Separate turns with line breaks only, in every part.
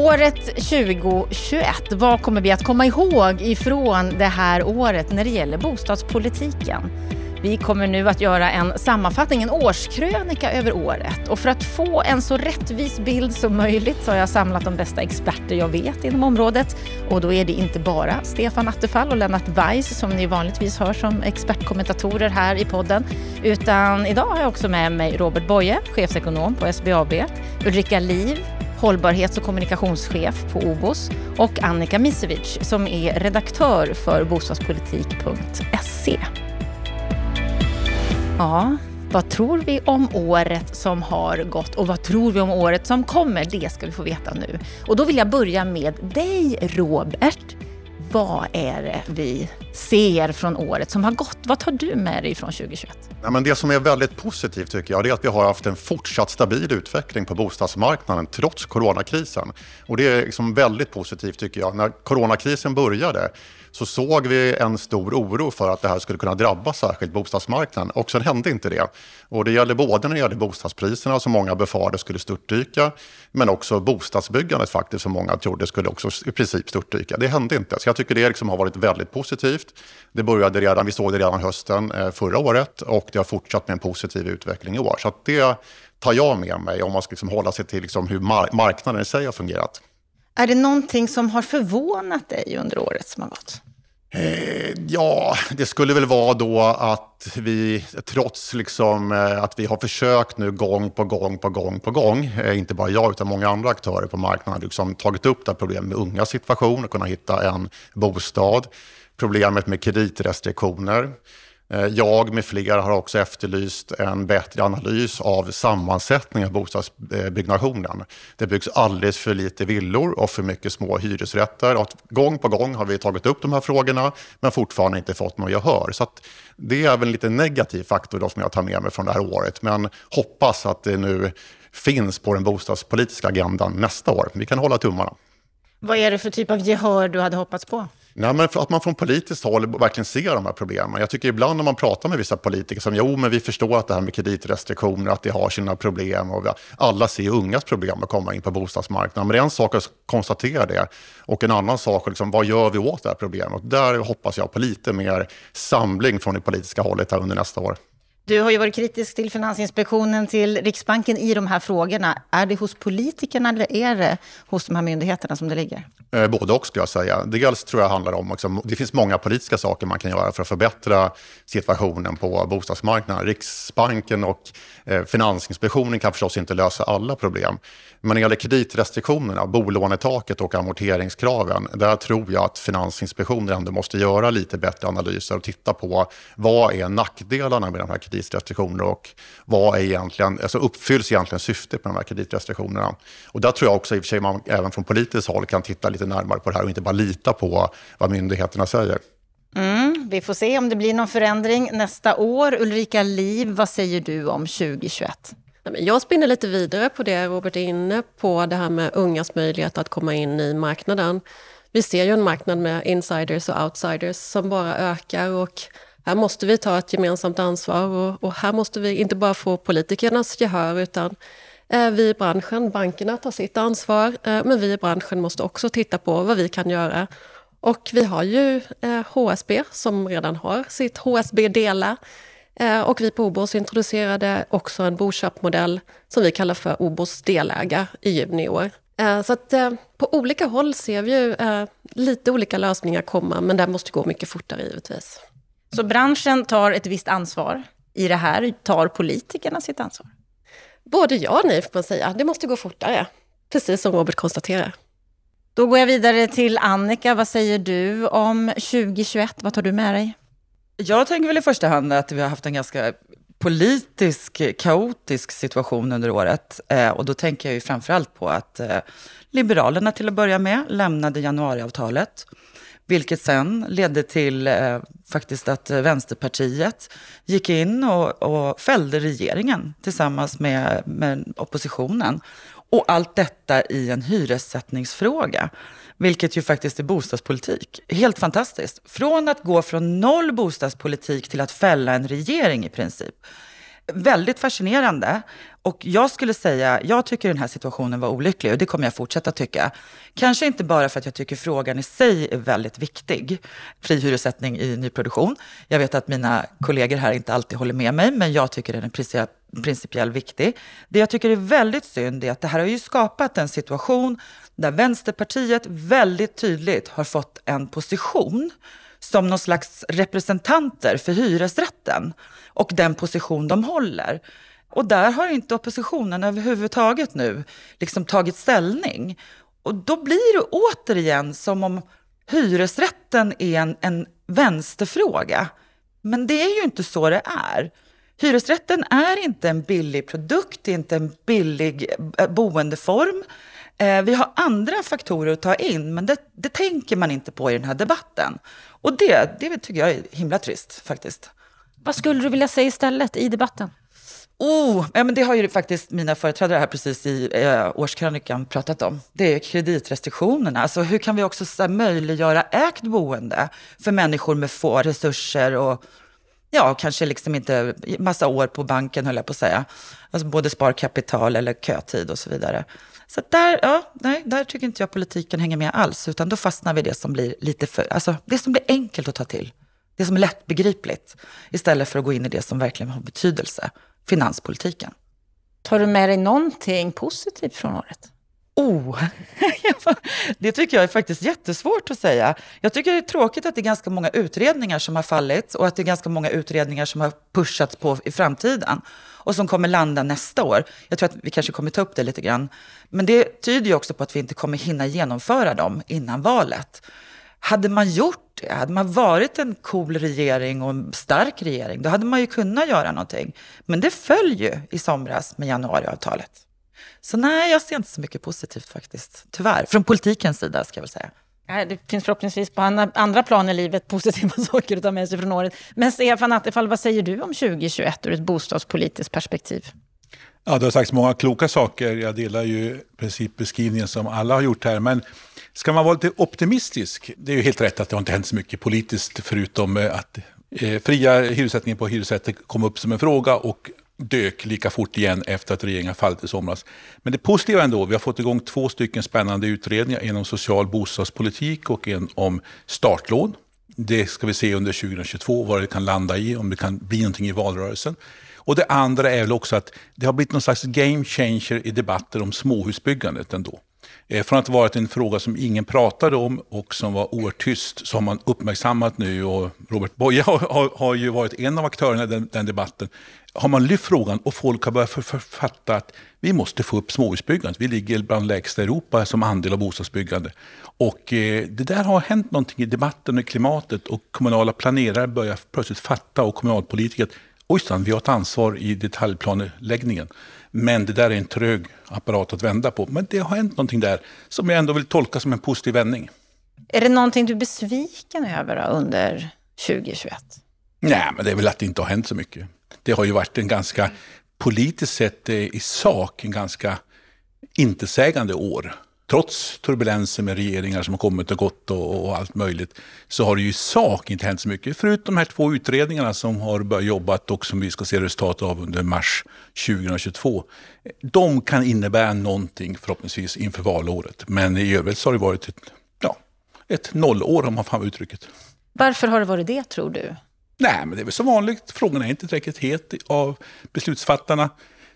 Året 2021, vad kommer vi att komma ihåg ifrån det här året när det gäller bostadspolitiken? Vi kommer nu att göra en sammanfattning, en årskrönika över året. Och för att få en så rättvis bild som möjligt så har jag samlat de bästa experter jag vet inom området. Och då är det inte bara Stefan Attefall och Lennart Weiss som ni vanligtvis hör som expertkommentatorer här i podden. Utan idag har jag också med mig Robert Boye, chefsekonom på SBAB, Ulrika Liv, hållbarhets och kommunikationschef på OBOS och Annika Misevic som är redaktör för bostadspolitik.se. Ja, vad tror vi om året som har gått och vad tror vi om året som kommer? Det ska vi få veta nu. Och då vill jag börja med dig, Robert. Vad är det vi ser från året som har gått? Vad tar du med dig från 2021?
Ja, men det som är väldigt positivt tycker jag är att vi har haft en fortsatt stabil utveckling på bostadsmarknaden trots coronakrisen. Och det är liksom väldigt positivt tycker jag. När coronakrisen började så såg vi en stor oro för att det här skulle kunna drabba särskilt bostadsmarknaden. Och sen hände inte det. Och det gällde både när det gällde bostadspriserna som många befarade skulle störtdyka men också bostadsbyggandet faktiskt som många trodde skulle också i princip störtdyka. Det hände inte. Så jag tycker det liksom har varit väldigt positivt. Det började redan, vi såg det redan hösten eh, förra året och det har fortsatt med en positiv utveckling i år. Så det tar jag med mig om man ska liksom hålla sig till liksom hur marknaden i sig har fungerat.
Är det någonting som har förvånat dig under året som har gått?
Eh, ja, det skulle väl vara då att vi, trots liksom, eh, att vi har försökt nu gång på gång på gång på gång, eh, inte bara jag utan många andra aktörer på marknaden, liksom tagit upp det här problemet med unga situation, att kunna hitta en bostad, problemet med kreditrestriktioner, Eh, jag med flera har också efterlyst en bättre analys av sammansättningen av bostadsbyggnationen. Det byggs alldeles för lite villor och för mycket små hyresrätter. Och gång på gång har vi tagit upp de här frågorna men fortfarande inte fått något gehör. Så det är väl en lite negativ faktor då som jag tar med mig från det här året. Men hoppas att det nu finns på den bostadspolitiska agendan nästa år. Vi kan hålla tummarna.
Vad är det för typ av gehör du hade hoppats på?
Nej, men att man från politiskt håll verkligen ser de här problemen. Jag tycker ibland när man pratar med vissa politiker som jo, men vi förstår att det här med kreditrestriktioner, att det har sina problem och alla ser ungas problem att komma in på bostadsmarknaden. Men det är en sak att konstatera det och en annan sak liksom, vad gör vi åt det här problemet? Där hoppas jag på lite mer samling från det politiska hållet här under nästa år.
Du har ju varit kritisk till Finansinspektionen, till Riksbanken i de här frågorna. Är det hos politikerna eller är det hos de här myndigheterna som det ligger?
Eh, både och skulle jag säga. Dels tror jag handlar om, liksom, det finns många politiska saker man kan göra för att förbättra situationen på bostadsmarknaden. Riksbanken och eh, Finansinspektionen kan förstås inte lösa alla problem. Men när det gäller kreditrestriktionerna, bolånetaket och amorteringskraven, där tror jag att Finansinspektionen ändå måste göra lite bättre analyser och titta på vad är nackdelarna med de här kreditrestriktionerna och vad är egentligen, alltså uppfylls egentligen syftet med de här kreditrestriktionerna. Och där tror jag också i och för sig man även från politiskt håll kan titta lite närmare på det här och inte bara lita på vad myndigheterna säger.
Mm, vi får se om det blir någon förändring nästa år. Ulrika Liv, vad säger du om 2021?
Jag spinner lite vidare på det Robert är inne på, det här med ungas möjlighet att komma in i marknaden. Vi ser ju en marknad med insiders och outsiders som bara ökar och här måste vi ta ett gemensamt ansvar och, och här måste vi inte bara få politikernas gehör utan eh, vi i branschen, bankerna tar sitt ansvar, eh, men vi i branschen måste också titta på vad vi kan göra. Och vi har ju eh, HSB som redan har sitt HSB Dela Eh, och vi på OBOS introducerade också en boköpmodell som vi kallar för OBOS deläga i juni i år. Eh, så att eh, på olika håll ser vi ju eh, lite olika lösningar komma, men det måste gå mycket fortare givetvis.
Så branschen tar ett visst ansvar i det här, tar politikerna sitt ansvar?
Både ja och nej får man säga. Det måste gå fortare, precis som Robert konstaterar.
Då går jag vidare till Annika. Vad säger du om 2021? Vad tar du med dig?
Jag tänker väl i första hand att vi har haft en ganska politisk, kaotisk situation under året. Eh, och då tänker jag ju framförallt på att eh, Liberalerna till att börja med lämnade januariavtalet. Vilket sen ledde till eh, faktiskt att Vänsterpartiet gick in och, och fällde regeringen tillsammans med, med oppositionen. Och allt detta i en hyressättningsfråga vilket ju faktiskt är bostadspolitik. Helt fantastiskt. Från att gå från noll bostadspolitik till att fälla en regering i princip väldigt fascinerande. Och jag skulle säga, jag tycker den här situationen var olycklig och det kommer jag fortsätta tycka. Kanske inte bara för att jag tycker frågan i sig är väldigt viktig, fri hyressättning i nyproduktion. Jag vet att mina kollegor här inte alltid håller med mig, men jag tycker den är principiellt viktig. Det jag tycker är väldigt synd är att det här har ju skapat en situation där Vänsterpartiet väldigt tydligt har fått en position som någon slags representanter för hyresrätten och den position de håller. Och där har inte oppositionen överhuvudtaget nu liksom tagit ställning. Och då blir det återigen som om hyresrätten är en, en vänsterfråga. Men det är ju inte så det är. Hyresrätten är inte en billig produkt, det är inte en billig eh, boendeform. Eh, vi har andra faktorer att ta in, men det, det, tänker man inte på i den här debatten. Och det, det tycker jag är himla trist faktiskt.
Vad skulle du vilja säga istället i debatten?
Oh, ja, men det har ju faktiskt mina företrädare här precis i eh, årskrönikan pratat om. Det är kreditrestriktionerna. Alltså, hur kan vi också så här, möjliggöra ägt boende för människor med få resurser och ja, kanske liksom inte massa år på banken, höll jag på att säga. Alltså både sparkapital eller kötid och så vidare. Så där, ja, nej, där tycker inte jag politiken hänger med alls, utan då fastnar vi i det som blir lite för, alltså det som blir enkelt att ta till. Det som är lättbegripligt, istället för att gå in i det som verkligen har betydelse, finanspolitiken.
Tar du med dig någonting positivt från året?
Oh, det tycker jag är faktiskt jättesvårt att säga. Jag tycker det är tråkigt att det är ganska många utredningar som har fallit och att det är ganska många utredningar som har pushats på i framtiden och som kommer landa nästa år. Jag tror att vi kanske kommer ta upp det lite grann. Men det tyder ju också på att vi inte kommer hinna genomföra dem innan valet. Hade man gjort det, hade man varit en cool regering och en stark regering, då hade man ju kunnat göra någonting. Men det föll ju i somras med januariavtalet. Så nej, jag ser inte så mycket positivt faktiskt. Tyvärr. Från politikens sida ska jag väl säga.
Det finns förhoppningsvis på andra plan i livet positiva saker att ta med sig från året. Men Stefan Attefall, vad säger du om 2021 ur ett bostadspolitiskt perspektiv?
Ja, det har sagts många kloka saker. Jag delar ju principbeskrivningen som alla har gjort här. Men ska man vara lite optimistisk, det är ju helt rätt att det har inte hänt så mycket politiskt förutom eh, att eh, fria hyressättningen på hyresrätter kom upp som en fråga och dök lika fort igen efter att regeringen fallit i somras. Men det positiva ändå, vi har fått igång två stycken spännande utredningar, en om social bostadspolitik och en om startlån. Det ska vi se under 2022 vad det kan landa i, om det kan bli någonting i valrörelsen. Och det andra är väl också att det har blivit någon slags game changer i debatter om småhusbyggandet ändå. Eh, från att ha varit en fråga som ingen pratade om och som var oerhört tyst så har man uppmärksammat nu och Robert Boye har, har, har ju varit en av aktörerna i den, den, debatten. Har man lyft frågan och folk har börjat författa att vi måste få upp småhusbyggandet. Vi ligger bland lägsta i Europa som andel av bostadsbyggande. Och eh, det där har hänt någonting i debatten och i klimatet och kommunala planerare börjar plötsligt fatta och kommunalpolitiker att ojsan, vi har ett ansvar i detaljplaneläggningen. Men det där är en trög apparat att vända på. Men det har hänt någonting där som jag ändå vill tolka som en positiv vändning.
Är det någonting du är besviken över under 2021?
Nej, men det är väl att det inte har hänt så mycket. Det har ju varit en ganska, politiskt sett eh, i sak, en ganska intetsägande år trots turbulenser med regeringar som har kommit och gått och, och, allt möjligt, så har det ju i sak inte hänt så mycket. Förutom de här två utredningarna som har börjat jobba och som vi ska se resultat av under mars 2022. De kan innebära någonting förhoppningsvis inför valåret. Men i övrigt så har det varit ett, ja, ett nollår om man får uttrycket.
Varför har det varit det tror du?
Nej, men det är väl som vanligt. Frågorna är inte tillräckligt het av beslutsfattarna.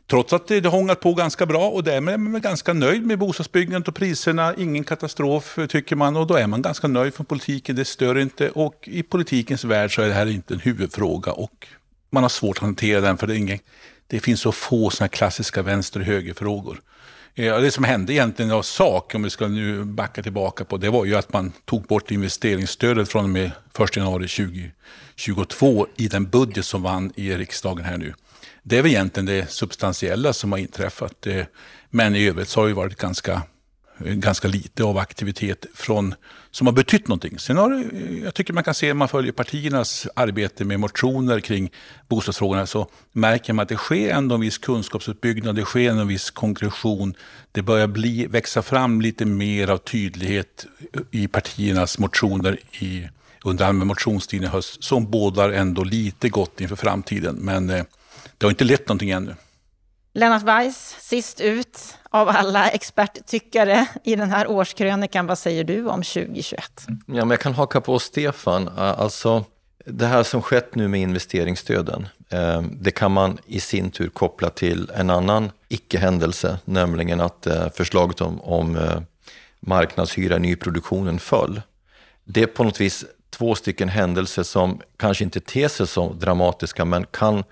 Trots att det, har hångat på ganska bra och därmed är man ganska nöjd med bostadsbyggandet och priserna. Ingen katastrof tycker man och då är man ganska nöjd för politiken. Det stör inte och i politikens värld så är det här inte en huvudfråga och man har svårt att hantera den för det, ingen, det finns så få sådana klassiska vänster eh, och högerfrågor. Det som hände egentligen av sak, om vi ska nu backa tillbaka på, det var ju att man tog bort investeringsstödet från och med 1 januari 2022 i den budget som vann i riksdagen här nu. Det är väl egentligen det substantiella som har inträffat. Eh, Men i övrigt så har det varit ganska, eh, ganska lite av aktivitet från, som har betytt någonting. Sen har det, jag tycker man kan se, om man följer partiernas arbete med motioner kring bostadsfrågorna, så märker man att det sker ändå en viss kunskapsuppbyggnad, det sker en viss konkretion. Det börjar bli, växa fram lite mer av tydlighet i partiernas motioner i, under allmän motionstiden i höst, som bådar ändå lite gott inför framtiden. Men eh, det har inte lett någonting ännu.
Lennart Weiss, sist ut av alla experttyckare i den här årskrönikan. Vad säger du om 2021? Ja,
men jag kan haka på Stefan. Alltså, det här som skett nu med investeringsstöden, eh, det kan man i sin tur koppla till en annan icke-händelse, nämligen att eh, förslaget om, om eh, marknadshyra i nyproduktionen föll. Det är på något vis två stycken händelser som kanske inte ter sig så dramatiska, men kan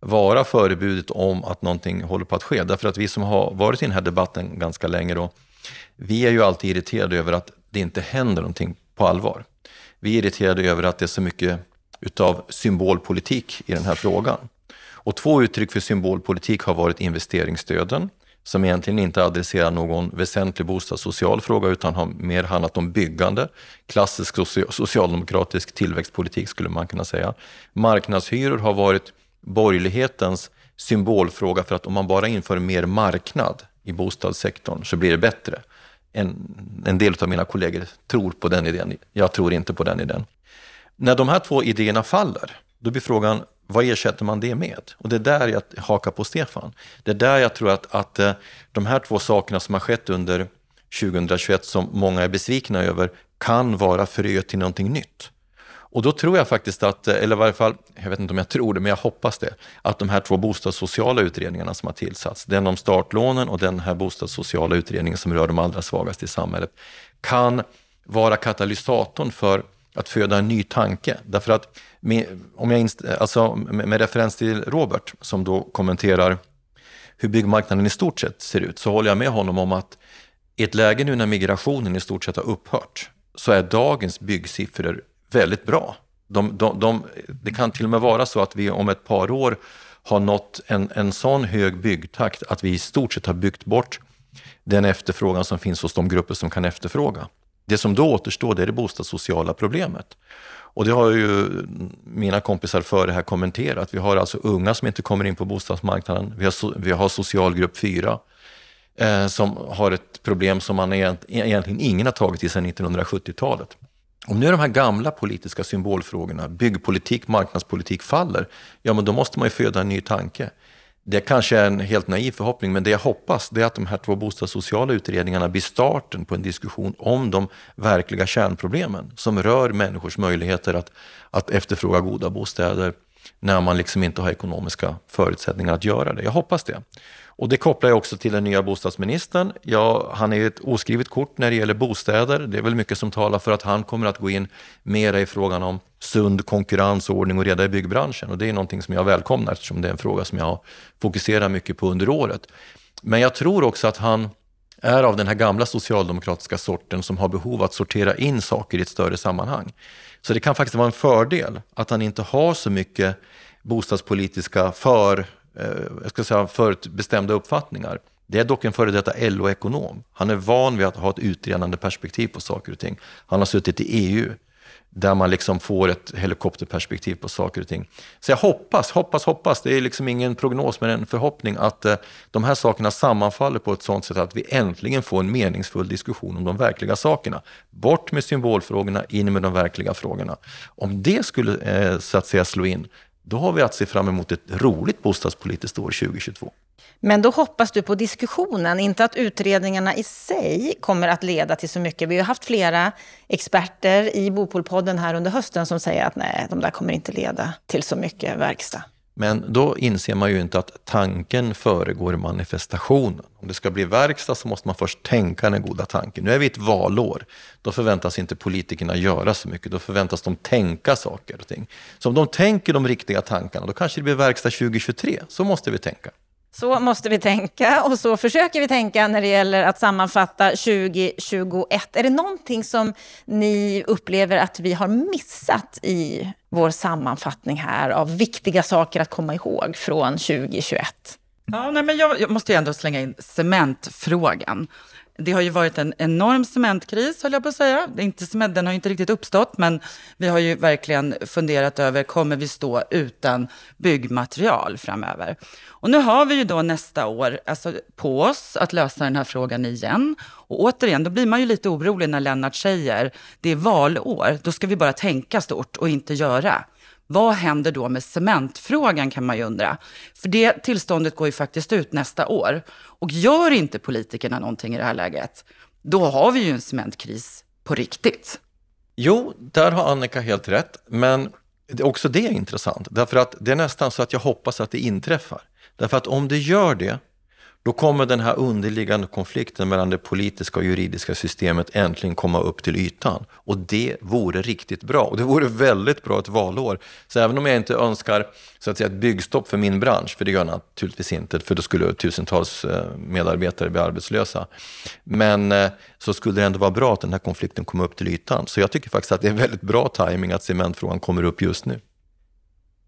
vara förebudet om att någonting håller på att ske. Därför att vi som har varit i den här debatten ganska länge då, vi är ju alltid irriterade över att det inte händer någonting på allvar. Vi är irriterade över att det är så mycket utav symbolpolitik i den här frågan. Och två uttryck för symbolpolitik har varit investeringsstöden, som egentligen inte adresserar någon väsentlig bostadssocial fråga utan har mer handlat om byggande. Klassisk socialdemokratisk tillväxtpolitik skulle man kunna säga. Marknadshyror har varit borgerlighetens symbolfråga för att om man bara inför mer marknad i bostadssektorn så blir det bättre. En, en del av mina kollegor tror på den idén. Jag tror inte på den idén. När de här två idéerna faller, då blir frågan vad ersätter man det med? Och det är där jag hakar på Stefan. Det är där jag tror att, att eh, de här två sakerna som har skett under 2021 som många är besvikna över kan vara frö till någonting nytt. Och då tror jag faktiskt att, eller i varje fall, jag vet inte om jag tror det, men jag hoppas det, att de här två bostadssociala utredningarna som har tillsatts, den om startlånen och den här bostadssociala utredningen som rör de allra svagaste i samhället, kan vara katalysatorn för att föda en ny tanke. Därför att, med, om jag alltså, med, med referens till Robert, som då kommenterar hur byggmarknaden i stort sett ser ut, så håller jag med honom om att i ett läge nu när migrationen i stort sett har upphört, så är dagens byggsiffror väldigt bra. De, de, de, det kan till och med vara så att vi om ett par år har nått en, en sån hög byggtakt att vi i stort sett har byggt bort den efterfrågan som finns hos de grupper som kan efterfråga. Det som då återstår det är det bostadssociala problemet. Och det har ju mina kompisar före här kommenterat. Vi har alltså unga som inte kommer in på bostadsmarknaden. Vi har, so vi har socialgrupp 4 eh, som har ett problem som man egent egentligen ingen har tagit i sedan 1970-talet. Om nu de här gamla politiska symbolfrågorna, byggpolitik, marknadspolitik faller, ja men då måste man ju föda en ny tanke. Det kanske är en helt naiv förhoppning, men det jag hoppas det är att de här två bostadssociala utredningarna blir starten på en diskussion om de verkliga kärnproblemen som rör människors möjligheter att, att efterfråga goda bostäder när man liksom inte har ekonomiska förutsättningar att göra det. Jag hoppas det. Och det kopplar jag också till den nya bostadsministern. Ja, han är ett oskrivet kort när det gäller bostäder. Det är väl mycket som talar för att han kommer att gå in mera i frågan om sund konkurrens, ordning och reda i byggbranschen. Och det är någonting som jag välkomnar eftersom det är en fråga som jag fokuserar mycket på under året. Men jag tror också att han är av den här gamla socialdemokratiska sorten som har behov att sortera in saker i ett större sammanhang. Så det kan faktiskt vara en fördel att han inte har så mycket bostadspolitiska för Eh, jag ska säga, förutbestämda uppfattningar. Det är dock en före detta LO-ekonom. Han är van vid att ha ett utredande perspektiv på saker och ting. Han har suttit i EU där man liksom får ett helikopterperspektiv på saker och ting. Så jag hoppas, hoppas, hoppas, det är liksom ingen prognos men en förhoppning att eh, de här sakerna sammanfaller på ett sådant sätt att vi äntligen får en meningsfull diskussion om de verkliga sakerna. Bort med symbolfrågorna, in med de verkliga frågorna. Om det skulle eh, så att säga slå in, då har vi att se fram emot ett roligt bostadspolitiskt år 2022.
Men då hoppas du på diskussionen, inte att utredningarna i sig kommer att leda till så mycket. Vi har haft flera experter i Bopolpodden här under hösten som säger att nej, de där kommer inte leda till så mycket verkstad.
Men då inser man ju inte att tanken föregår manifestationen. Om det ska bli verkstad så måste man först tänka den goda tanken. Nu är vi ett valår. Då förväntas inte politikerna göra så mycket. Då förväntas de tänka saker och ting. Så om de tänker de riktiga tankarna, då kanske det blir verkstad 2023. Så måste vi tänka.
Så måste vi tänka och så försöker vi tänka när det gäller att sammanfatta 2021. Är det någonting som ni upplever att vi har missat i vår sammanfattning här av viktiga saker att komma ihåg från 2021?
Ja, nej, men jag, jag måste ju ändå slänga in cementfrågan. Det har ju varit en enorm cementkris, höll jag på att säga. Det är inte cement, den har ju inte riktigt uppstått, men vi har ju verkligen funderat över, kommer vi stå utan byggmaterial framöver? Och nu har vi ju då nästa år alltså, på oss att lösa den här frågan igen. Och återigen, då blir man ju lite orolig när Lennart säger, det är valår, då ska vi bara tänka stort och inte göra. Vad händer då med cementfrågan kan man ju undra. För det tillståndet går ju faktiskt ut nästa år. Och gör inte politikerna någonting i det här läget, då har vi ju en cementkris på riktigt.
Jo, där har Annika helt rätt, men också det är intressant. Därför att det är nästan så att jag hoppas att det inträffar. Därför att om det gör det, då kommer den här underliggande konflikten mellan det politiska och juridiska systemet äntligen komma upp till ytan. Och det vore riktigt bra. Och det vore väldigt bra ett valår. Så även om jag inte önskar så att säga, ett byggstopp för min bransch, för det gör jag naturligtvis inte, för då skulle tusentals eh, medarbetare bli arbetslösa. Men eh, så skulle det ändå vara bra att den här konflikten kom upp till ytan. Så jag tycker faktiskt att det är väldigt bra timing att cementfrågan kommer upp just nu.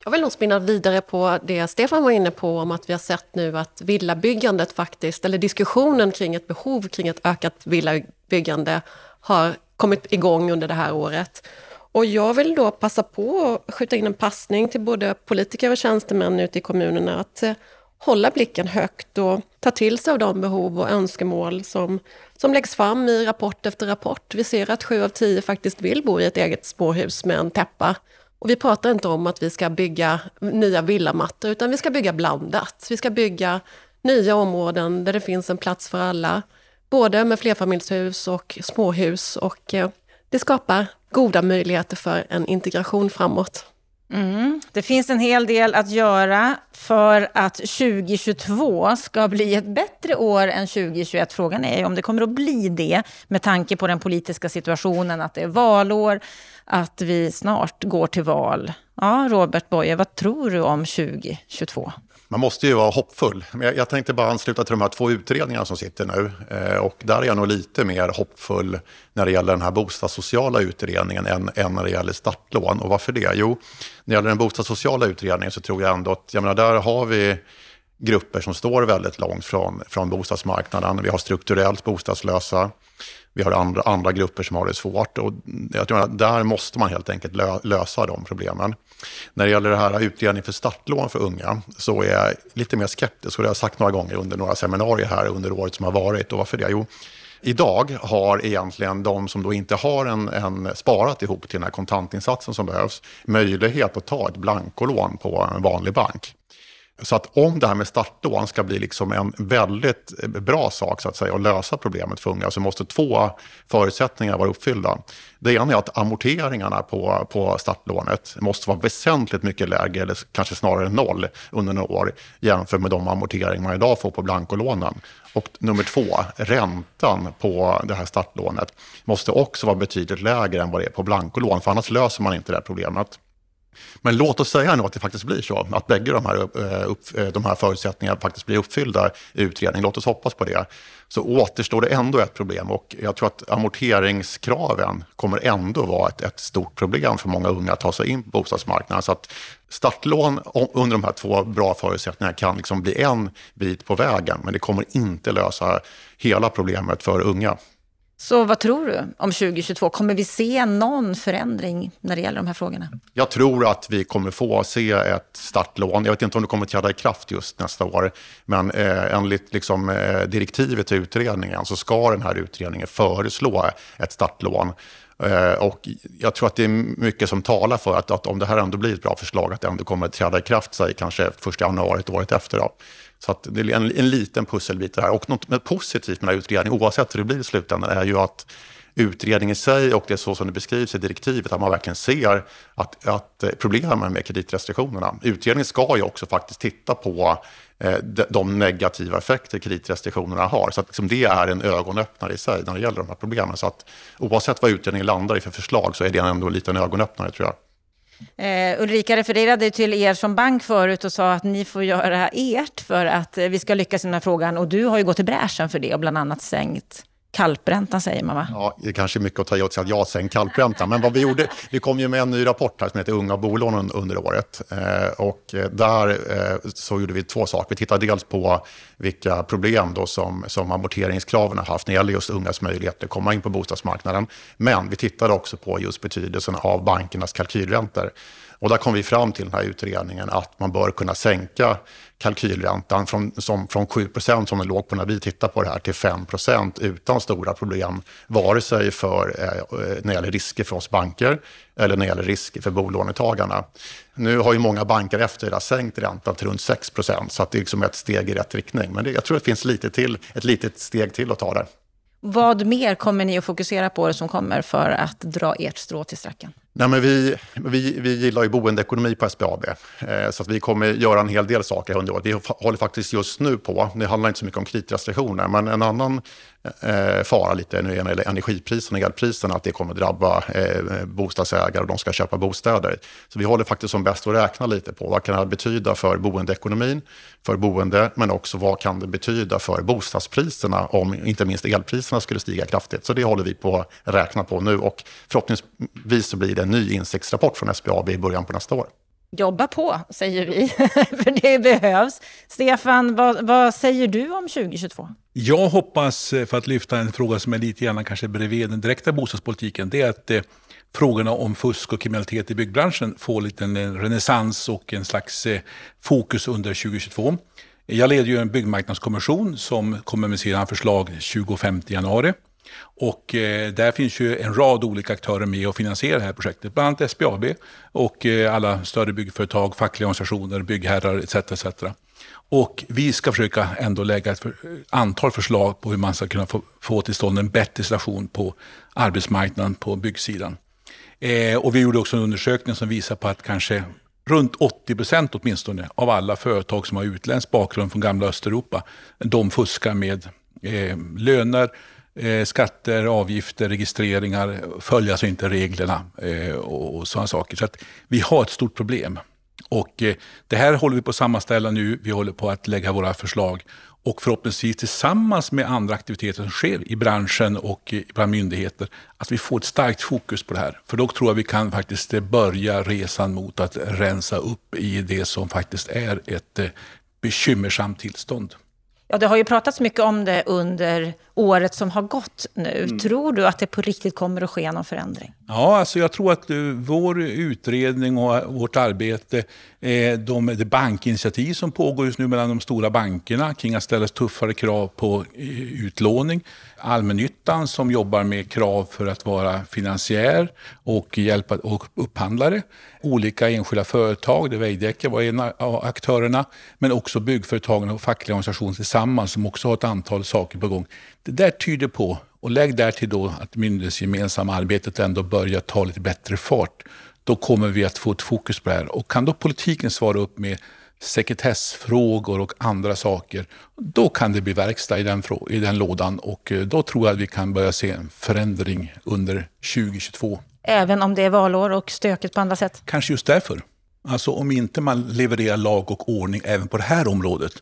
Jag vill nog spinna vidare på det Stefan var inne på om att vi har sett nu att villabyggandet faktiskt, eller diskussionen kring ett behov kring ett ökat villabyggande har kommit igång under det här året. Och jag vill då passa på att skjuta in en passning till både politiker och tjänstemän ute i kommunerna att eh, hålla blicken högt och ta till sig av de behov och önskemål som, som läggs fram i rapport efter rapport. Vi ser att sju av tio faktiskt vill bo i ett eget småhus med en täppa och vi pratar inte om att vi ska bygga nya villamattor, utan vi ska bygga blandat. Vi ska bygga nya områden där det finns en plats för alla, både med flerfamiljshus och småhus. Och eh, det skapar goda möjligheter för en integration framåt.
Mm. Det finns en hel del att göra för att 2022 ska bli ett bättre år än 2021. Frågan är om det kommer att bli det med tanke på den politiska situationen, att det är valår, att vi snart går till val. Ja, Robert Boye, vad tror du om 2022?
Man måste ju vara hoppfull. Jag tänkte bara ansluta till de här två utredningarna som sitter nu. Eh, och där är jag nog lite mer hoppfull när det gäller den här bostadssociala utredningen än, än när det gäller startlån. Och varför det? Jo, när det gäller den bostadssociala utredningen så tror jag ändå att, jag menar, där har vi grupper som står väldigt långt från, från bostadsmarknaden. Vi har strukturellt bostadslösa. Vi har andra, andra grupper som har det svårt. Och jag tror att där måste man helt enkelt lö, lösa de problemen. När det gäller det här utredningen för startlån för unga så är jag lite mer skeptisk. Och det har jag sagt några gånger under några seminarier här under året som har varit. Och varför det? Jo, Idag har egentligen de som då inte har en, en, sparat ihop till den här kontantinsatsen som behövs möjlighet att ta ett blankolån på en vanlig bank. Så att om det här med startlån ska bli liksom en väldigt bra sak så att säga och lösa problemet för unga så måste två förutsättningar vara uppfyllda. Det ena är att amorteringarna på, på startlånet måste vara väsentligt mycket lägre, eller kanske snarare noll, under några år jämfört med de amorteringar man idag får på blankolånen. Och nummer två, räntan på det här startlånet måste också vara betydligt lägre än vad det är på blankolån, för annars löser man inte det här problemet. Men låt oss säga nu att det faktiskt blir så, att bägge de här, eh, upp, eh, de här förutsättningarna faktiskt blir uppfyllda i utredningen. Låt oss hoppas på det. Så återstår det ändå ett problem och jag tror att amorteringskraven kommer ändå vara ett, ett stort problem för många unga att ta sig in på bostadsmarknaden. Så att startlån under de här två bra förutsättningarna kan liksom bli en bit på vägen, men det kommer inte lösa hela problemet för unga.
Så vad tror du om 2022? Kommer vi se någon förändring när det gäller de här frågorna?
Jag tror att vi kommer få se ett startlån. Jag vet inte om det kommer träda i kraft just nästa år. Men eh, enligt liksom, eh, direktivet till utredningen så ska den här utredningen föreslå ett startlån. Eh, och jag tror att det är mycket som talar för att, att om det här ändå blir ett bra förslag, att det ändå kommer att träda i kraft säg kanske första januari året efter. Då. Så att det är en, en liten pusselbit det här. Och något positivt med den här utredningen, oavsett hur det blir i slutändan, är ju att utredningen i sig och det är så som det beskrivs i direktivet, att man verkligen ser att, att eh, problemen med kreditrestriktionerna. Utredningen ska ju också faktiskt titta på eh, de negativa effekter kreditrestriktionerna har. Så att liksom det är en ögonöppnare i sig när det gäller de här problemen. Så att oavsett vad utredningen landar i för förslag så är det ändå en liten ögonöppnare tror jag.
Eh, Ulrika refererade till er som bank förut och sa att ni får göra ert för att eh, vi ska lyckas i den här frågan. Och du har ju gått i bräschen för det och bland annat sänkt kalpräntan säger man va?
Ja, det är kanske mycket att ta i åt sig att jag sänkt kalpräntan. Men vad vi gjorde, vi kom ju med en ny rapport här som heter Unga bolån under året. Eh, och där eh, så gjorde vi två saker. Vi tittade dels på vilka problem då som, som amorteringskraven har haft när det gäller just ungas möjligheter att komma in på bostadsmarknaden. Men vi tittade också på just betydelsen av bankernas kalkylräntor. Och där kom vi fram till den här utredningen att man bör kunna sänka kalkylräntan från, som, från 7% som den låg på när vi tittade på det här till 5% utan stora problem, vare sig för, eh, eh, när det gäller risker för oss banker eller när det gäller risker för bolånetagarna. Nu har ju många banker efter det sänkt räntan till runt 6% så att det är liksom ett steg i rätt riktning. Men det, jag tror det finns lite till, ett litet steg till att ta där.
Vad mer kommer ni att fokusera på det som kommer för att dra ert strå till stacken?
Nej, men vi, vi, vi gillar ju boendeekonomi på SBAB, eh, så att vi kommer göra en hel del saker under året. Vi håller faktiskt just nu på, det handlar inte så mycket om kreditrestriktioner, men en annan eh, fara lite nu när det gäller energipriserna och elpriserna, att det kommer drabba eh, bostadsägare och de ska köpa bostäder. Så vi håller faktiskt som bäst att räkna lite på vad kan det här betyda för boendeekonomin, för boende, men också vad kan det betyda för bostadspriserna om inte minst elpriserna skulle stiga kraftigt. Så det håller vi på att räkna på nu och förhoppningsvis så blir det en ny insiktsrapport från SBAB i början på nästa år.
Jobba på, säger vi, för det behövs. Stefan, vad, vad, säger du om 2022?
Jag hoppas, eh, för att lyfta en fråga som är lite grann kanske bredvid den direkta bostadspolitiken, det är att eh, frågorna om fusk och kriminalitet i byggbranschen får lite en renässans och en slags eh, fokus under 2022. Jag leder ju en byggmarknadskommission som kommer med sina förslag 25 januari. Och eh, där finns ju en rad olika aktörer med och finansierar det här projektet. Bland annat SBAB och eh, alla större byggföretag, fackliga organisationer, byggherrar etc. etc. Och vi ska försöka ändå lägga ett för, antal förslag på hur man ska kunna få, få till stånd en bättre situation på arbetsmarknaden på byggsidan. Eh, och vi gjorde också en undersökning som visar på att kanske runt 80 procent åtminstone av alla företag som har utländsk bakgrund från gamla Östeuropa, de fuskar med eh, löner, eh, skatter, avgifter, registreringar, följer alltså inte reglerna eh, och, och sådana saker. Så att vi har ett stort problem. Och eh, det här håller vi på att sammanställa nu. Vi håller på att lägga våra förslag och förhoppningsvis tillsammans med andra aktiviteter som sker i branschen och eh, bland myndigheter, att vi får ett starkt fokus på det här. För då tror jag vi kan faktiskt eh, börja resan mot att rensa upp i det som faktiskt är ett eh, bekymmersamt tillstånd.
Ja, det har ju pratats mycket om det under året som har gått nu. Mm. Tror du att det på riktigt kommer att ske någon förändring?
Ja, alltså jag tror att vår utredning och vårt arbete, eh, de, det bankinitiativ som pågår just nu mellan de stora bankerna kring att ställa tuffare krav på uh, utlåning, allmännyttan som jobbar med krav för att vara finansiär och, hjälpa, och upphandlare, olika enskilda företag, där Veidekke var en av aktörerna, men också byggföretagen och fackliga organisationer tillsammans som också har ett antal saker på gång. Det där tyder på, och lägg därtill då att myndighetsgemensamma arbetet ändå börjar ta lite bättre fart. Då kommer vi att få ett fokus på det här. Och kan då politiken svara upp med sekretessfrågor och andra saker, då kan det bli verkstad i den, i den lådan och eh, då tror jag att vi kan börja se en förändring under 2022.
Även om det är valår och stökigt på andra sätt?
Kanske just därför. Alltså om inte man levererar lag och ordning även på det här området,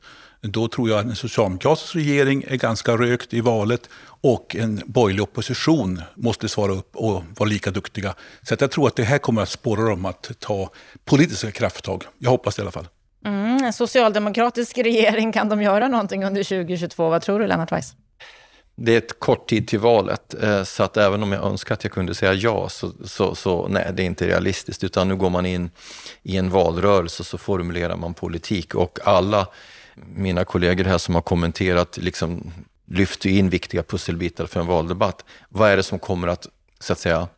då tror jag att en socialdemokratisk regering är ganska rökt i valet och en borgerlig opposition måste svara upp och vara lika duktiga. Så jag tror att det här kommer att spåra dem att ta politiska krafttag. Jag hoppas det i alla fall.
Mm, en socialdemokratisk regering, kan de göra någonting under 2022? Vad tror du, Lennart Weiss?
Det är ett kort tid till valet, eh, så att även om jag önskar att jag kunde säga ja, så, så, så nej, det är inte realistiskt. Utan nu går man in i en valrörelse och så formulerar man politik och alla mina kollegor här som har kommenterat liksom, lyfter in viktiga pusselbitar för en valdebatt. Vad är det som kommer att, så att säga,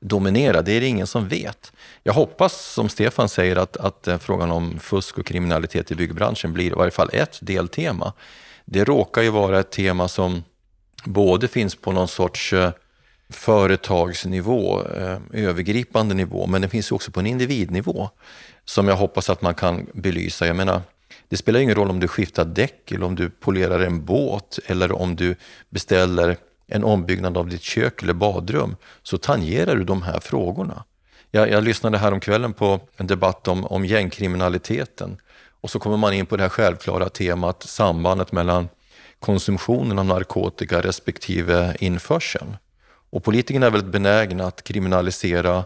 dominera? Det är det ingen som vet. Jag hoppas, som Stefan säger, att, att eh, frågan om fusk och kriminalitet i byggbranschen blir i varje fall ett deltema. Det råkar ju vara ett tema som både finns på någon sorts eh, företagsnivå, eh, övergripande nivå, men det finns också på en individnivå som jag hoppas att man kan belysa. Jag menar, det spelar ingen roll om du skiftar däck eller om du polerar en båt eller om du beställer en ombyggnad av ditt kök eller badrum, så tangerar du de här frågorna. Jag, jag lyssnade häromkvällen på en debatt om, om gängkriminaliteten och så kommer man in på det här självklara temat sambandet mellan konsumtionen av narkotika respektive införseln. Och politikerna är väldigt benägna att kriminalisera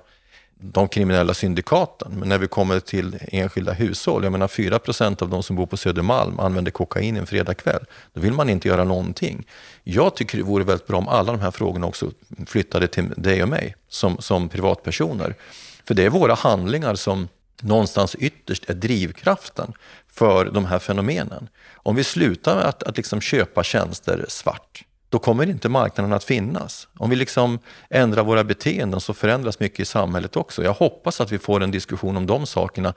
de kriminella syndikaten. Men när vi kommer till enskilda hushåll, jag menar 4% av de som bor på Södermalm använder kokain en fredagkväll. Då vill man inte göra någonting. Jag tycker det vore väldigt bra om alla de här frågorna också flyttade till dig och mig som, som privatpersoner. För det är våra handlingar som någonstans ytterst är drivkraften för de här fenomenen. Om vi slutar att, att liksom köpa tjänster svart, då kommer inte marknaden att finnas. Om vi liksom ändrar våra beteenden så förändras mycket i samhället också. Jag hoppas att vi får en diskussion om de sakerna.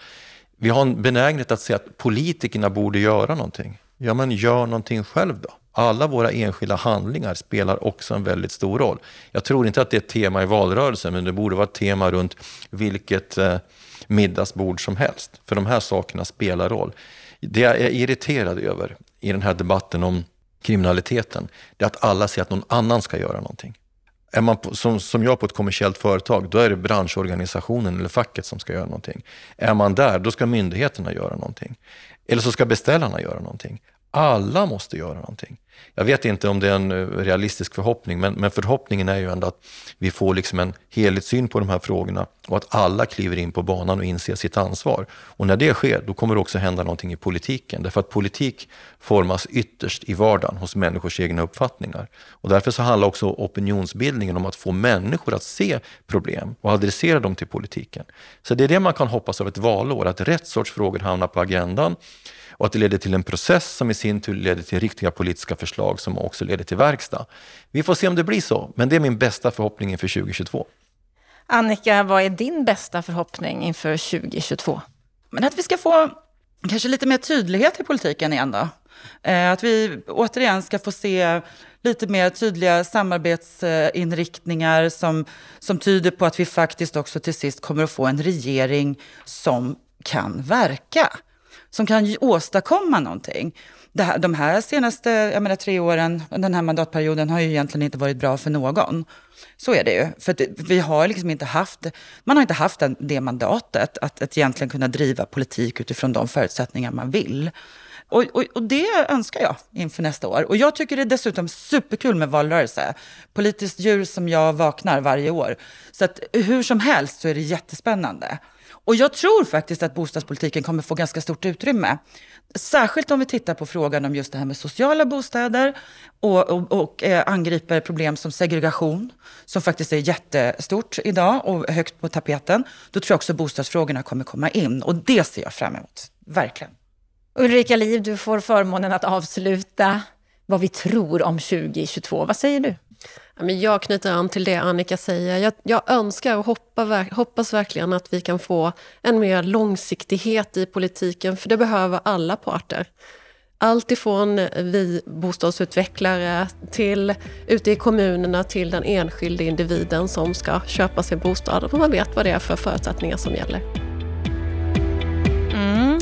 Vi har en benägenhet att säga att politikerna borde göra någonting. Ja, men gör någonting själv då. Alla våra enskilda handlingar spelar också en väldigt stor roll. Jag tror inte att det är ett tema i valrörelsen, men det borde vara ett tema runt vilket eh, middagsbord som helst. För de här sakerna spelar roll. Det jag är irriterad över i den här debatten om kriminaliteten, det är att alla ser att någon annan ska göra någonting. Är man på, som, som jag på ett kommersiellt företag, då är det branschorganisationen eller facket som ska göra någonting. Är man där, då ska myndigheterna göra någonting. Eller så ska beställarna göra någonting. Alla måste göra någonting. Jag vet inte om det är en eh, realistisk förhoppning, men, men förhoppningen är ju ändå att vi får liksom en helhetssyn på de här frågorna och att alla kliver in på banan och inser sitt ansvar. Och när det sker, då kommer det också hända någonting i politiken. Därför att politik formas ytterst i vardagen hos människors egna uppfattningar. Och därför så handlar också opinionsbildningen om att få människor att se problem och adressera dem till politiken. Så det är det man kan hoppas av ett valår, att rätt sorts frågor hamnar på agendan och att det leder till en process som i sin tur leder till riktiga politiska förslag som också leder till verkstad. Vi får se om det blir så, men det är min bästa förhoppning inför 2022.
Annika, vad är din bästa förhoppning inför 2022?
Men att vi ska få kanske lite mer tydlighet i politiken igen då. Eh, att vi återigen ska få se lite mer tydliga samarbetsinriktningar som, som tyder på att vi faktiskt också till sist kommer att få en regering som kan verka som kan åstadkomma någonting. Det här, de här senaste jag menar, tre åren, den här mandatperioden, har ju egentligen inte varit bra för någon. Så är det ju. För vi har liksom inte haft, man har inte haft den, det mandatet att, att egentligen kunna driva politik utifrån de förutsättningar man vill. Och, och, och, det önskar jag inför nästa år. Och jag tycker det är dessutom superkul med valrörelse. Politiskt djur som jag vaknar varje år. Så att hur som helst så är det jättespännande. Och jag tror faktiskt att bostadspolitiken kommer få ganska stort utrymme. Särskilt om vi tittar på frågan om just det här med sociala bostäder och, och, och eh, angriper problem som segregation, som faktiskt är jättestort idag och högt på tapeten. Då tror jag också bostadsfrågorna kommer komma in och det ser jag fram emot, verkligen.
Ulrika Liv, du får förmånen att avsluta vad vi tror om 2022. Vad säger du?
Jag knyter an till det Annika säger. Jag, jag önskar och hoppas, hoppas verkligen att vi kan få en mer långsiktighet i politiken, för det behöver alla parter. Allt ifrån vi bostadsutvecklare till ute i kommunerna till den enskilde individen som ska köpa sin bostad och man vet vad det är för förutsättningar som gäller.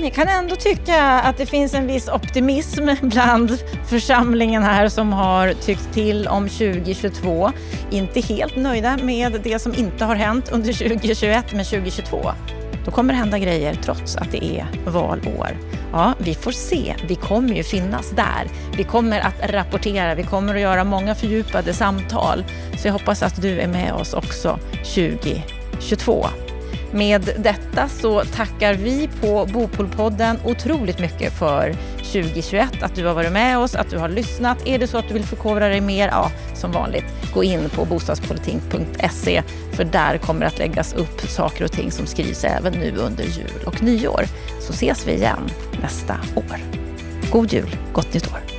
Jag kan ändå tycka att det finns en viss optimism bland församlingen här som har tyckt till om 2022. Inte helt nöjda med det som inte har hänt under 2021, men 2022 då kommer det hända grejer trots att det är valår. Ja, vi får se. Vi kommer ju finnas där. Vi kommer att rapportera. Vi kommer att göra många fördjupade samtal. Så jag hoppas att du är med oss också 2022. Med detta så tackar vi på Bopolpodden otroligt mycket för 2021, att du har varit med oss, att du har lyssnat. Är det så att du vill förkovra dig mer, ja, som vanligt, gå in på bostadspolitik.se för där kommer att läggas upp saker och ting som skrivs även nu under jul och nyår. Så ses vi igen nästa år. God jul, gott nytt år!